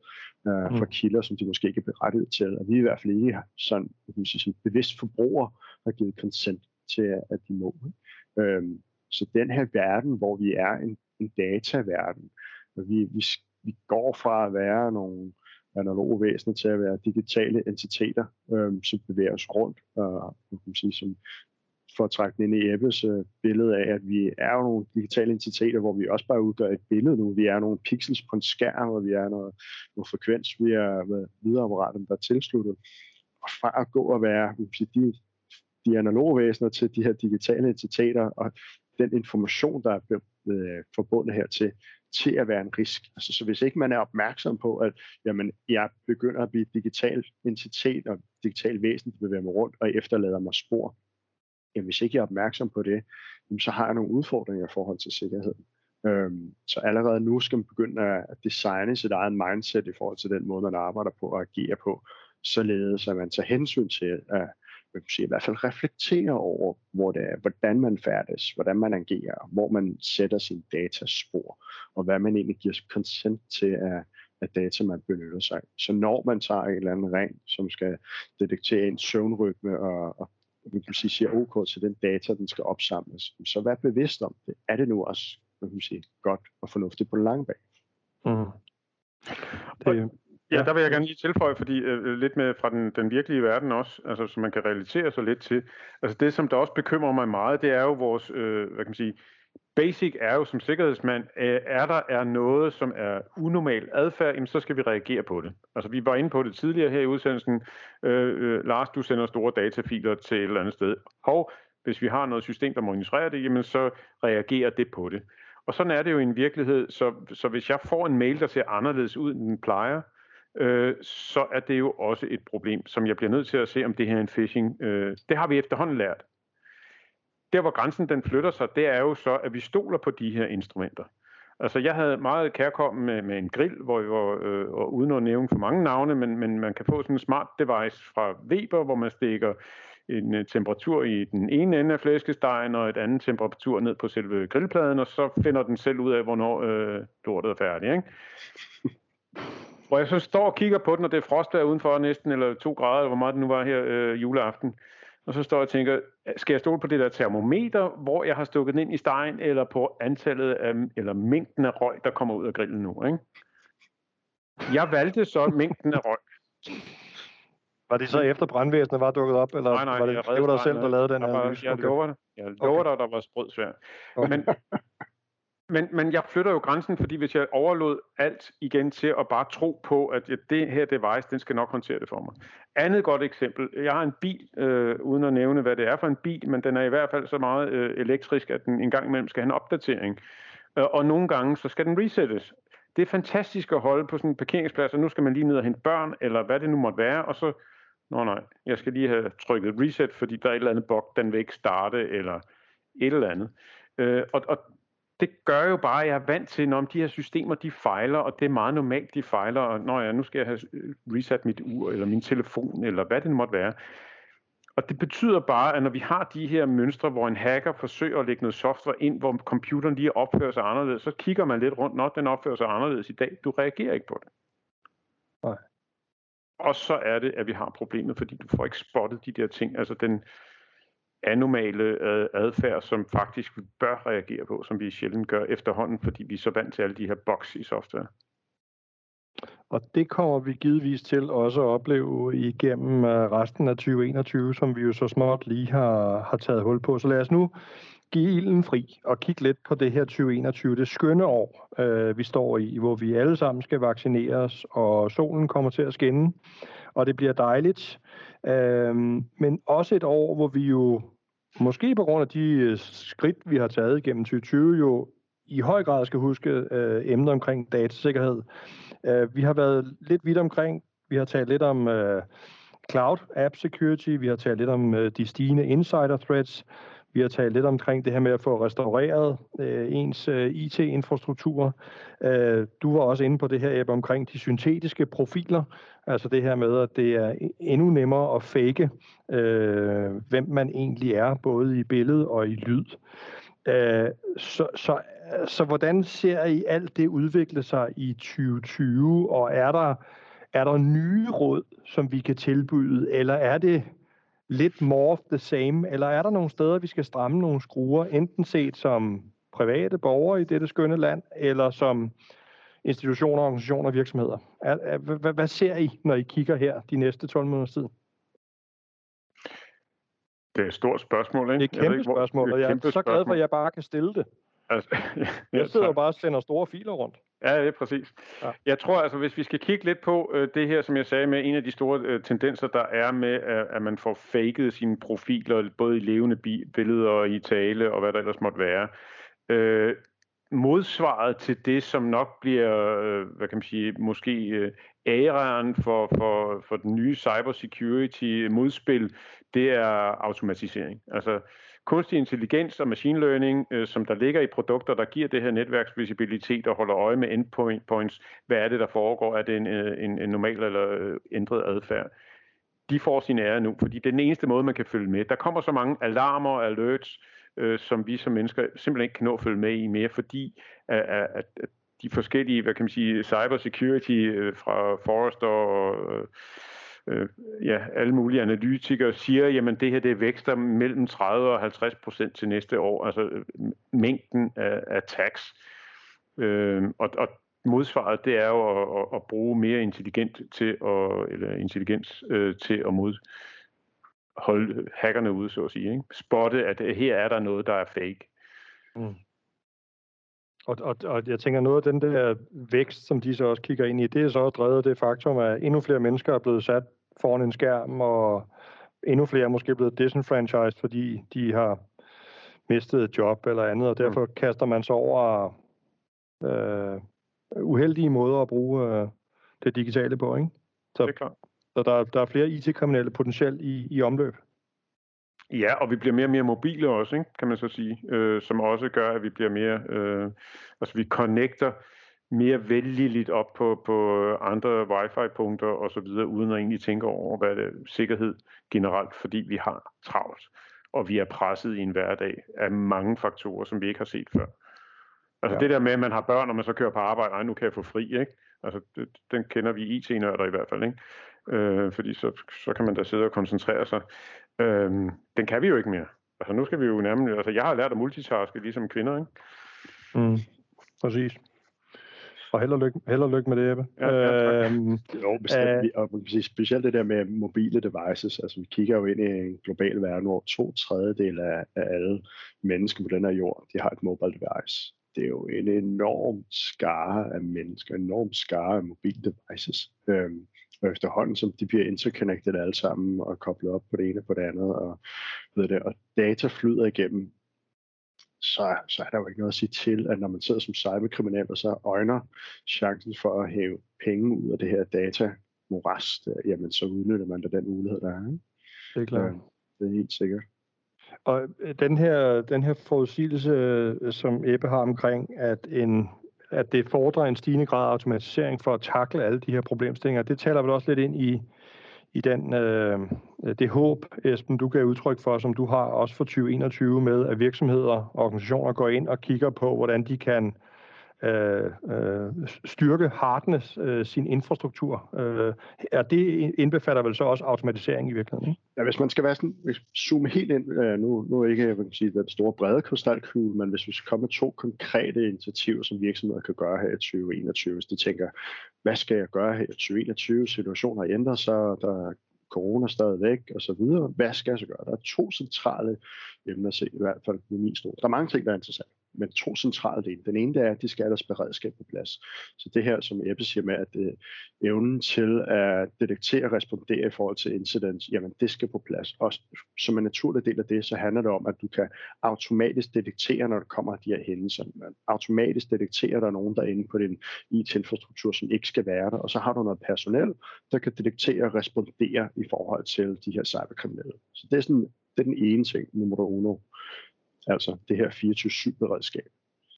fra mm. kilder, som de måske ikke er berettiget til. Og vi er i hvert fald ikke sådan, kan man sige, sådan bevidst forbruger har givet consent til, at de må. Øhm, så den her verden, hvor vi er en en dataverden. Vi, vi, vi går fra at være nogle analoge væsener til at være digitale entiteter, øhm, som bevæger os rundt, og man kan sige, som for at trække den ind i Ebbes øh, billede af, at vi er jo nogle digitale entiteter, hvor vi også bare udgør et billede nu. Vi er nogle pixels på en skærm, og vi er noget, noget frekvens, vi er videreapparatet, der er tilsluttet. Og fra at gå og være sige, de, de analoge væsener til de her digitale entiteter, og den information, der er øh, forbundet hertil, til at være en risk. Altså, så hvis ikke man er opmærksom på, at jamen, jeg begynder at blive digital entitet og digital væsen, der bevæger mig rundt og efterlader mig spor, jamen, hvis ikke jeg er opmærksom på det, jamen, så har jeg nogle udfordringer i forhold til sikkerheden. Øhm, så allerede nu skal man begynde at designe sit eget mindset i forhold til den måde, man arbejder på og agerer på, således at man tager hensyn til, at man sige, i hvert fald reflektere over, hvor det er, hvordan man færdes, hvordan man agerer, hvor man sætter sin dataspor, og hvad man egentlig giver consent til af, af data, man benytter sig Så når man tager en eller anden ring, som skal detektere en søvnrytme og, og vi kan sige, siger OK til den data, den skal opsamles, så vær bevidst om det. Er det nu også hvad kan sige, godt og fornuftigt på den lange bane? Mm. Det, Ja, der vil jeg gerne lige tilføje, fordi øh, øh, lidt med fra den, den virkelige verden også, altså som man kan relatere sig lidt til. Altså det, som der også bekymrer mig meget, det er jo vores, øh, hvad kan man sige, basic er jo som sikkerhedsmand, øh, er der er noget, som er unormal adfærd, jamen, så skal vi reagere på det. Altså vi var inde på det tidligere her i udsendelsen. Øh, øh, Lars, du sender store datafiler til et eller andet sted. Og hvis vi har noget system, der monitorerer det, jamen så reagerer det på det. Og sådan er det jo i en virkelighed, så, så hvis jeg får en mail, der ser anderledes ud, end den plejer, øh, så er det jo også et problem, som jeg bliver nødt til at se, om det her er en phishing. Øh, det har vi efterhånden lært. Der, hvor grænsen den flytter sig, det er jo så, at vi stoler på de her instrumenter. Altså, jeg havde meget kærkommen med, med en grill, hvor jeg var, øh, og uden at nævne for mange navne, men, men man kan få sådan en smart device fra Weber, hvor man stikker en øh, temperatur i den ene ende af flæskestegen, og et andet temperatur ned på selve grillpladen, og så finder den selv ud af, hvornår øh, lortet er færdigt. Ikke? Hvor jeg så står og kigger på den, og det er frost der udenfor næsten, eller to grader, eller hvor meget det nu var her øh, juleaften. Og så står jeg og tænker, skal jeg stole på det der termometer, hvor jeg har stukket den ind i stegen, eller på antallet af, eller mængden af røg, der kommer ud af grillen nu, ikke? Jeg valgte så mængden af røg. Var det så efter brandvæsenet var dukket op, eller nej, nej, var det, det var dig selv, der lavede den analyse? Jeg lover det. Jeg lover okay. dig, der var sprød svær. Okay. Men, men, men jeg flytter jo grænsen, fordi hvis jeg overlod alt igen til at bare tro på, at det her device, den skal nok håndtere det for mig. Andet godt eksempel. Jeg har en bil, øh, uden at nævne, hvad det er for en bil, men den er i hvert fald så meget øh, elektrisk, at den en gang imellem skal have en opdatering. Øh, og nogle gange, så skal den resettes. Det er fantastisk at holde på sådan en parkeringsplads, og nu skal man lige ned og hente børn, eller hvad det nu måtte være, og så, nå nej, jeg skal lige have trykket reset, fordi der er et eller andet bug, den vil ikke starte, eller et eller andet. Øh, og, og det gør jo bare, at jeg er vant til, at de her systemer de fejler, og det er meget normalt, de fejler, og når jeg nu skal jeg have reset mit ur, eller min telefon, eller hvad det måtte være. Og det betyder bare, at når vi har de her mønstre, hvor en hacker forsøger at lægge noget software ind, hvor computeren lige opfører sig anderledes, så kigger man lidt rundt, når den opfører sig anderledes i dag. Du reagerer ikke på det. Nej. Og så er det, at vi har problemet, fordi du får ikke spottet de der ting. Altså den, anomale øh, adfærd, som faktisk bør reagere på, som vi sjældent gør efterhånden, fordi vi er så vant til alle de her boks i software. Og det kommer vi givetvis til også at opleve igennem øh, resten af 2021, som vi jo så småt lige har, har taget hul på. Så lad os nu give ilden fri og kigge lidt på det her 2021, det skønne år, øh, vi står i, hvor vi alle sammen skal vaccineres, og solen kommer til at skinne, og det bliver dejligt. Øh, men også et år, hvor vi jo måske på grund af de øh, skridt, vi har taget gennem 2020, jo i høj grad skal huske øh, emner omkring datasikkerhed. Øh, vi har været lidt vidt omkring, vi har talt lidt om øh, cloud app security, vi har talt lidt om øh, de stigende insider threats, vi har talt lidt omkring det her med at få restaureret øh, ens øh, IT-infrastruktur. Øh, du var også inde på det her Ebbe, omkring de syntetiske profiler, altså det her med, at det er endnu nemmere at fake, øh, hvem man egentlig er, både i billede og i lyd. Øh, så, så, så hvordan ser I alt det udvikle sig i 2020, og er der, er der nye råd, som vi kan tilbyde, eller er det lidt more of the same, eller er der nogle steder, vi skal stramme nogle skruer, enten set som private borgere i dette skønne land, eller som institutioner, organisationer og virksomheder? Er, er, hvad, ser I, når I kigger her de næste 12 måneders tid? Det er et stort spørgsmål, ikke? Det er et kæmpe ikke, spørgsmål, og jeg er så glad for, at jeg bare kan stille det. Altså, ja, jeg sidder jo bare og sender store filer rundt. Ja, det er præcis. Ja. Jeg tror altså, hvis vi skal kigge lidt på øh, det her, som jeg sagde med, en af de store øh, tendenser, der er med, at, at man får faked sine profiler, både i levende billeder og i tale, og hvad der ellers måtte være. Øh, modsvaret til det, som nok bliver, øh, hvad kan man sige, måske øh, æraen for, for, for den nye cybersecurity modspil, det er automatisering. Altså, kunstig intelligens og machine learning, øh, som der ligger i produkter, der giver det her netværksvisibilitet og holder øje med endpoints. Hvad er det, der foregår? Er det en, øh, en, en normal eller øh, ændret adfærd? De får sin ære nu, fordi det er den eneste måde, man kan følge med. Der kommer så mange alarmer og alerts, øh, som vi som mennesker simpelthen ikke kan nå at følge med i mere, fordi at, at, at de forskellige, hvad kan man sige, cybersecurity øh, fra Forrester og øh, øh, ja, alle mulige analytikere siger, jamen det her det vækster mellem 30 og 50 procent til næste år, altså øh, mængden af, af tax. Øh, og, og modsvaret, det er jo at, at, at bruge mere intelligent til at, eller intelligens øh, til at mod, holde hackerne ude, så at sige. Ikke? Spotte, at her er der noget, der er fake. Mm. Og, og, og jeg tænker, noget af den der vækst, som de så også kigger ind i, det er så drevet af det faktum, at endnu flere mennesker er blevet sat foran en skærm, og endnu flere er måske blevet disenfranchised, fordi de har mistet et job eller andet, og derfor mm. kaster man sig over øh, uheldige måder at bruge øh, det digitale på, ikke? Så, det er klart. Så der, der er flere IT-kriminelle potentielt i, i omløb. Ja, og vi bliver mere og mere mobile også, ikke? kan man så sige, øh, som også gør, at vi bliver mere, øh, altså vi connecter mere vælgeligt op på, på andre wifi-punkter og så videre, uden at egentlig tænke over, hvad det er sikkerhed generelt, fordi vi har travlt, og vi er presset i en hverdag af mange faktorer, som vi ikke har set før. Altså ja. det der med, at man har børn, og man så kører på arbejde, ej, nu kan jeg få fri, ikke? Altså, det, den kender vi IT-nørder i hvert fald, ikke? Øh, fordi så, så kan man da sidde og koncentrere sig. Øh, den kan vi jo ikke mere. Altså, nu skal vi jo nærmest... Altså, jeg har lært at multitaske, ligesom kvinder, ikke? Mm, præcis. Og held og lykke, held og lykke med det, Ebbe. Ja, ja, øhm, jo, bestemt. Øh, og specielt det der med mobile devices. Altså, vi kigger jo ind i en global verden, hvor to tredjedel af, af alle mennesker på den her jord, de har et mobile device det er jo en enorm skare af mennesker, en enorm skare af mobil devices. Øhm, og efterhånden, som de bliver interconnected alle sammen og koblet op på det ene på det andet, og, ved det, og data flyder igennem, så, så er der jo ikke noget at sige til, at når man sidder som cyberkriminel, og så øjner chancen for at hæve penge ud af det her data morast, jamen så udnytter man da den mulighed, der er. Ikke? Det er klart. Øh, det er helt sikkert. Og øh, den her, den her forudsigelse, øh, som Ebbe har omkring, at, en, at det fordrer en stigende grad af automatisering for at takle alle de her problemstillinger, det taler vel også lidt ind i, i den, øh, det håb, Esben, du gav udtryk for, som du har også for 2021 med, at virksomheder og organisationer går ind og kigger på, hvordan de kan øh, Øh, øh, styrke, hardness øh, sin infrastruktur. Øh, er det indbefatter vel så også automatisering i virkeligheden? Ikke? Ja, hvis man skal være sådan, hvis zoome helt ind, øh, nu, nu er ikke jeg kan sige, den store brede krystalkugle, men hvis vi skal komme med to konkrete initiativer, som virksomheder kan gøre her i 2021, hvis de tænker, hvad skal jeg gøre her i 2021? Situationen har ændret sig, der er corona stadigvæk og så videre. Hvad skal jeg så gøre? Der er to centrale emner, se, i hvert fald med min store. Der er mange ting, der er interessante men to centrale dele. Den ene det er, at de skal have deres beredskab på plads. Så det her, som Ebbe siger med, at øh, evnen til at detektere og respondere i forhold til incidents, jamen det skal på plads. Og som en naturlig del af det, så handler det om, at du kan automatisk detektere, når der kommer de her hændelser. Man automatisk detektere, at der er nogen, der er inde på din IT-infrastruktur, som ikke skal være der. Og så har du noget personel, der kan detektere og respondere i forhold til de her cyberkriminelle. Så det er, sådan, det er den ene ting, nummer uno altså det her 24-7-beredskab.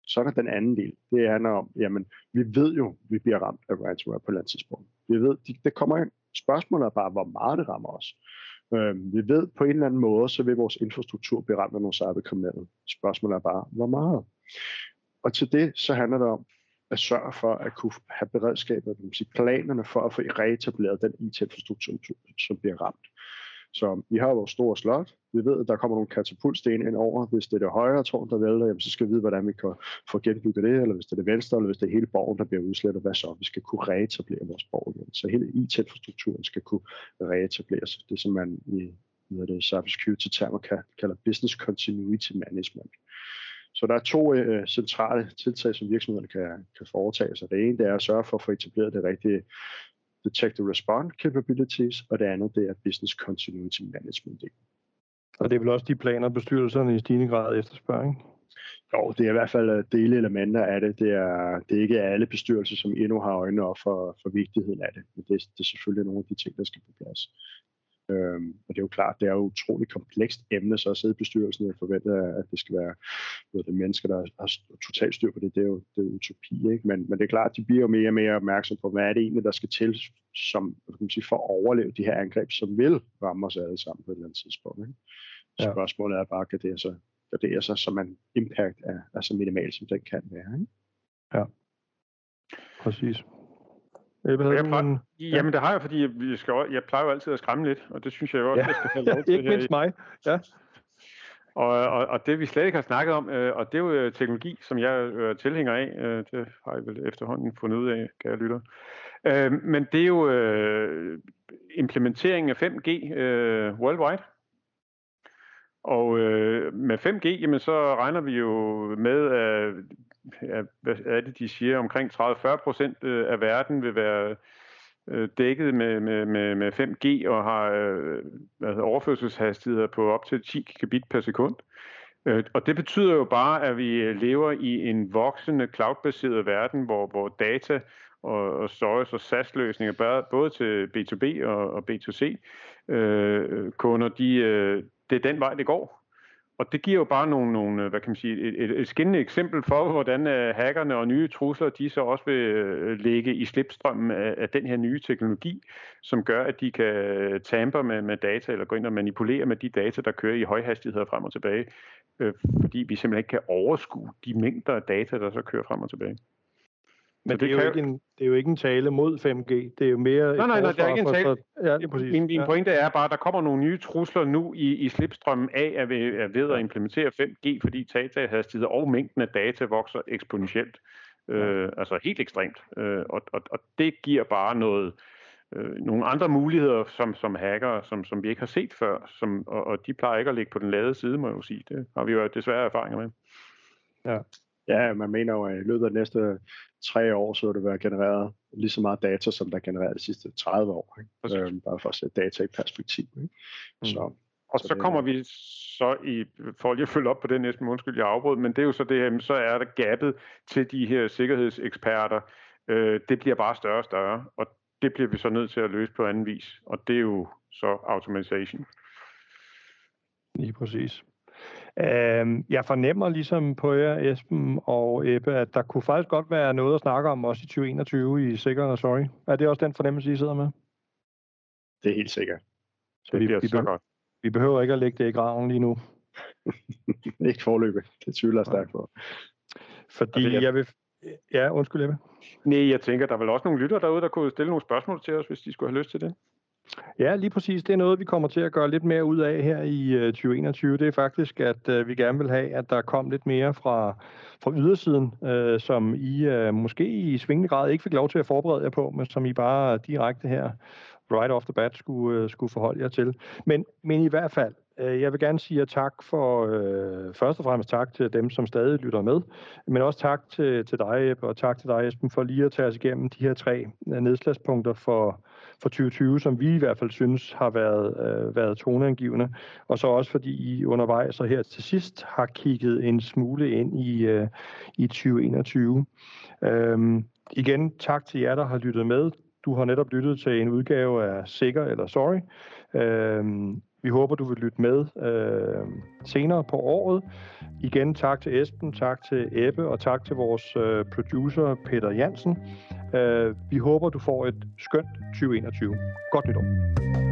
Så er der den anden del. Det er, når jamen, vi ved jo, at vi bliver ramt af ransomware på et eller andet tidspunkt. Vi ved, det, det kommer ind. Spørgsmålet er bare, hvor meget det rammer os. Øh, vi ved på en eller anden måde, så vil vores infrastruktur blive ramt af nogle cyberkriminelle. Spørgsmålet er bare, hvor meget. Og til det, så handler det om at sørge for at kunne have beredskabet, planerne for at få reetableret den IT-infrastruktur, som bliver ramt. Så vi har vores store slot. Vi ved, at der kommer nogle katapultsten ind over. Hvis det er det højre tårn, der vælter, jamen, så skal vi vide, hvordan vi kan få genbygget det, eller hvis det er det venstre, eller hvis det er hele borgen, der bliver udslettet, hvad så? Vi skal kunne reetablere vores borg igen. Så hele IT-infrastrukturen skal kunne reetableres. Det, som man i hvad det, cybersecurity termer kalder business continuity management. Så der er to øh, centrale tiltag, som virksomhederne kan, kan foretage sig. Det ene det er at sørge for at få etableret det rigtige detect and respond capabilities, og det andet det er business continuity management. Og det er vel også de planer, bestyrelserne i stigende grad efterspørger, ikke? Jo, det er i hvert fald øh, dele elementer af det. Det er, det er ikke alle bestyrelser, som endnu har øjnene op for, for vigtigheden af det. Men det, det er selvfølgelig nogle af de ting, der skal på plads. Øhm, og det er jo klart, det er jo utroligt komplekst emne, så at sidde i bestyrelsen og forvente, at det skal være ved det, mennesker, der har totalt styr på det, det er jo, det er utopi. Ikke? Men, men det er klart, de bliver jo mere og mere opmærksom på, hvad er det egentlig, der skal til som, kan man sige, for at overleve de her angreb, som vil ramme os alle sammen på et eller andet tidspunkt. Ikke? Ja. Spørgsmålet er bare, kan det så gardere sig, så man impact er, er så minimal, som den kan være. Ikke? Ja, præcis. Ebbe, jeg plejer, en... Jamen, det har jeg, fordi jeg, skal, jeg plejer jo altid at skræmme lidt, og det synes jeg jo også, ja. jeg skal have lov til. ikke mindst mig, ja. Og, og, og det vi slet ikke har snakket om, øh, og det er jo øh, teknologi, som jeg er tilhænger af, øh, det har jeg vel efterhånden fundet ud af, kan jeg lytte. Øh, men det er jo øh, implementeringen af 5G øh, worldwide. Og øh, med 5G, jamen, så regner vi jo med, at hvad er det, de siger, omkring 30-40 procent øh, af verden vil være øh, dækket med, med, med, med 5G og har øh, hvad hedder, overførselshastigheder på op til 10 gigabit per sekund. Og det betyder jo bare, at vi lever i en voksende cloud-baseret verden, hvor, hvor data og, og storage og SaaS-løsninger, både til B2B og, og B2C øh, kunder, de, øh, det er den vej, det går. Og det giver jo bare nogle, nogle øh, hvad kan man sige, et, et, et skinnende eksempel for, hvordan øh, hackerne og nye trusler, de så også vil øh, ligge i slipstrømmen af, af den her nye teknologi, som gør, at de kan tamper med, med data, eller gå ind og manipulere med de data, der kører i højhastigheder frem og tilbage, øh, fordi vi simpelthen ikke kan overskue de mængder af data, der så kører frem og tilbage. Men det, det, er jo ikke en, det er jo ikke en tale mod 5G. Det er jo mere... Nej, nej, nej, det er ikke en tale. For, ja, præcis. Min, min ja. pointe er bare, at der kommer nogle nye trusler nu i, i slipstrømmen af, at vi er ved at implementere 5G, fordi datahastighed og mængden af data vokser eksponentielt. Ja. Øh, altså helt ekstremt. Øh, og, og, og det giver bare noget, øh, nogle andre muligheder som, som hacker, som, som vi ikke har set før, som, og, og de plejer ikke at ligge på den lade side, må jeg jo sige. Det har vi jo desværre erfaringer med. Ja. Ja, man mener jo, at i løbet af de næste tre år, så vil det være genereret lige så meget data, som der er genereret de sidste 30 år. Ikke? Øhm, bare for at sætte data i perspektiv. Ikke? Mm. Så, og så, så kommer vi så i, for lige at følge op på det næste undskyld, jeg afbrød, men det er jo så det her, så er der gabet til de her sikkerhedseksperter. Øh, det bliver bare større og større, og det bliver vi så nødt til at løse på anden vis, og det er jo så automation. Lige præcis. Øh, jeg fornemmer ligesom på jer, Esben og Ebbe, at der kunne faktisk godt være noget at snakke om også i 2021 i Sikker og Sorry. Er det også den fornemmelse, I sidder med? Det er helt sikkert. Så det vi, bliver vi, så godt. Vi behøver ikke at lægge det i graven lige nu. ikke forløbet. Det tvivler jeg stærkt på. Fordi det, jeg vil... Ja, undskyld, Ebbe. Nej, jeg tænker, der er vel også nogle lyttere derude, der kunne stille nogle spørgsmål til os, hvis de skulle have lyst til det. Ja, lige præcis. Det er noget, vi kommer til at gøre lidt mere ud af her i øh, 2021. Det er faktisk, at øh, vi gerne vil have, at der kom lidt mere fra, fra ydersiden, øh, som I øh, måske i svingende grad ikke fik lov til at forberede jer på, men som I bare direkte her right off the bat skulle, øh, skulle forholde jer til. Men, men i hvert fald, Øh, jeg vil gerne sige tak for, øh, først og fremmest tak til dem, som stadig lytter med, men også tak til, til dig, Ebbe, og tak til dig, Esben, for lige at tage os igennem de her tre øh, nedslagspunkter for, for 2020, som vi i hvert fald synes har været, øh, været toneangivende, og så også fordi I undervejs og her til sidst har kigget en smule ind i, øh, i 2021. Øhm, igen, tak til jer, der har lyttet med. Du har netop lyttet til en udgave af Sikker eller Sorry. Øhm, vi håber, du vil lytte med øh, senere på året. Igen tak til Esben, tak til Ebbe og tak til vores øh, producer Peter Jansen. Øh, vi håber, du får et skønt 2021. Godt nytår.